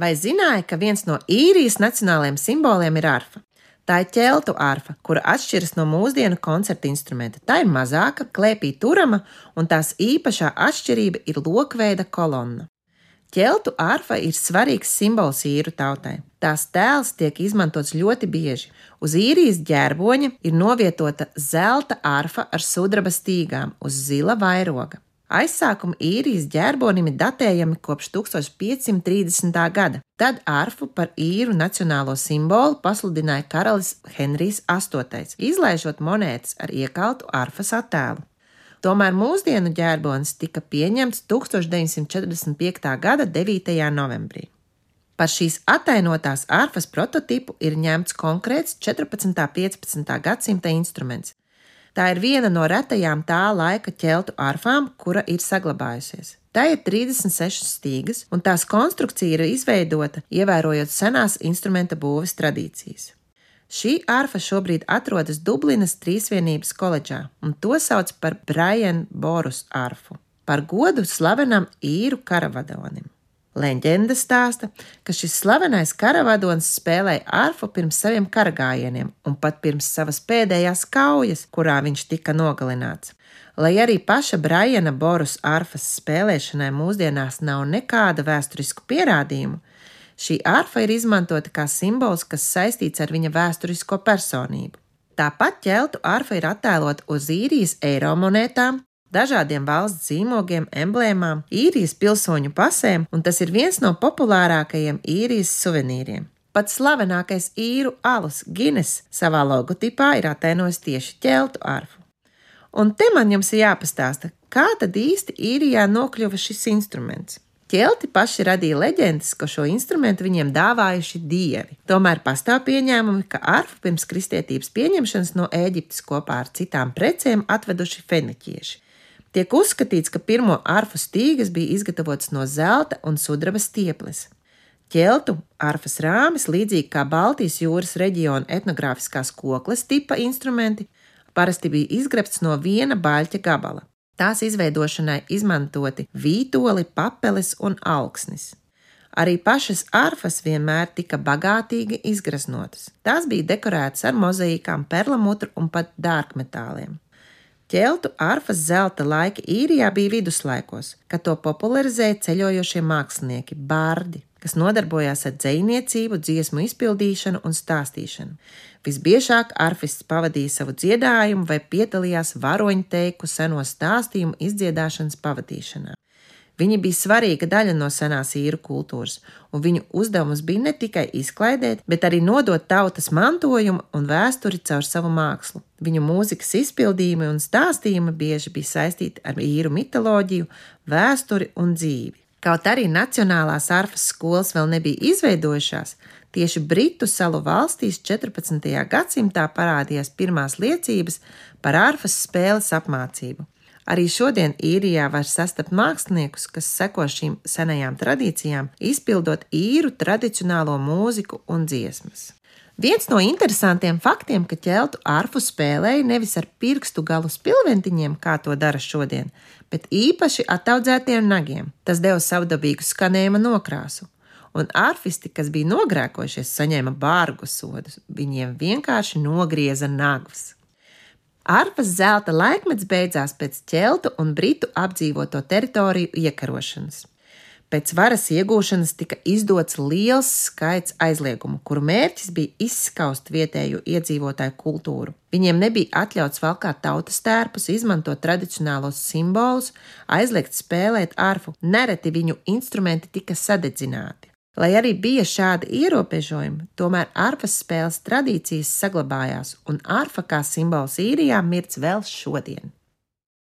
Vai zināja, ka viens no īrijas nacionālajiem simboliem ir arfa? Tā ir ķeltu arfa, kura atšķiras no mūsdienu koncerta instrumenta. Tā ir mazāka, klēpī turama, un tās īpašā atšķirība ir lokveida kolonna. Ķeltu arfa ir svarīgs simbols īru tautai. Tās tēls tiek izmantots ļoti bieži. Uz īrijas ģērboņa ir novietota zelta arfa ar sudraba stīgām uz zila vairoga. Aizsākumi īrijas ģērbonim ir datējami kopš 1530. gada. Tad arfu par īru nacionālo simbolu pasludināja karalis Henrijs VIII, izlaižot monētas ar iekaltu arfas attēlu. Tomēr mūsdienu ģērbonis tika pieņemts 1945. gada 9. novembrī. Par šīs attainotās arfas prototipu ir ņemts konkrēts 14. un 15. gadsimta instruments, Tā ir viena no retajām tā laika ķeltu arfām, kura ir saglabājusies. Tā ir 36 stīgas, un tās konstrukcija ir izveidota ievērojot senās instrumenta būves tradīcijas. Šī arfa šobrīd atrodas Dublinas Trīsvienības koledžā, un to sauc par Brian Borus arfu, par godu slavenam īru karavadonim. Leģenda stāsta, ka šis slavenais karavadons spēlēja arfu pirms saviem karagājieniem un pat pirms savas pēdējās kaujas, kurā viņš tika nogalināts. Lai arī paša Briana Borus arfas spēlēšanai mūsdienās nav nekāda vēsturisku pierādījumu, šī arfa ir izmantota kā simbols, kas saistīts ar viņa vēsturisko personību. Tāpat ķeltu arfa ir attēlota uz īrijas eiro monētām, dažādiem valsts zīmogiem, emblēmām, īrijas pilsoņu pasēm, un tas ir viens no populārākajiem īrijas suvenīriem. Pats slavenākais īru alus Guinness savā logotipā ir attēlojis tieši ķeltu arfu. Un te man jums ir jāpastāsta, kā tad īsti īrijā nokļuva šis instruments. Ķelti paši radīja leģendas, ka šo instrumentu viņiem dāvājuši dievi. Tomēr pastāv pieņēmumi, ka arfu pirms kristietības pieņemšanas no Ēģiptes kopā ar citām precēm atveduši feniķieši. Tiek uzskatīts, ka pirmo arfu stīgas bija izgatavotas no zelta un sudraba stieples. Ķeltu arfas rāmis, līdzīgi kā Baltijas jūras reģiona etnogrāfiskās kokles tipa instrumenti, parasti bija izgrebts no viena baļķa gabala. Tās izveidošanai izmantoti vītoli, papeles un augsnis. Arī pašas arfas vienmēr tika bagātīgi izgraznotas. Tās bija dekorētas ar mozaīkām, perlamutru un pat dārkmetāliem. Ķeltu arfas zelta laiki īrijā bija viduslaikos, kad to popularizēja ceļojošie mākslinieki, bārdi, kas nodarbojās ar dzējniecību, dziesmu izpildīšanu un stāstīšanu. Visbiežāk arfists pavadīja savu dziedājumu vai piedalījās varoņu teiku seno stāstījumu izdziedāšanas pavadīšanā. Viņi bija svarīga daļa no senās īru kultūras, un viņu uzdevums bija ne tikai izklaidēt, bet arī nodot tautas mantojumu un vēsturi caur savu mākslu. Viņu mūzikas izpildījumi un stāstījumi bieži bija saistīti ar īru mitoloģiju, vēsturi un dzīvi. Kaut arī Nacionālās arfas skolas vēl nebija izveidojušās, tieši Britu salu valstīs 14. gadsimtā parādījās pirmās liecības par arfas spēles apmācību. Arī šodien īrijā var sastapt māksliniekus, kas seko šīm senajām tradīcijām, izpildot īru tradicionālo mūziku un dziesmas. Viens no interesantiem faktiem, ka ķeltu arfu spēlēja nevis ar pirkstu galu spilventiņiem, kā to dara šodien, bet īpaši attaudzētiem nagiem. Tas deva savdabīgu skanējuma nokrāsu. Un arfisti, kas bija nogrēkojušies, saņēma bārgu sodus. Viņiem vienkārši nogrieza nagus. Arpas zelta laikmets beidzās pēc ķeltu un britu apdzīvoto teritoriju iekarošanas. Pēc varas iegūšanas tika izdots liels skaits aizliegumu, kuru mērķis bija izskaust vietējo iedzīvotāju kultūru. Viņiem nebija atļauts valkāt tautas tērpus, izmantot tradicionālos simbolus, aizliegt spēlēt arfu, nereti viņu instrumenti tika sadedzināti. Lai arī bija šādi ierobežojumi, tomēr arfas spēles tradīcijas saglabājās, un arfa kā simbols īrijā mirts vēl šodien.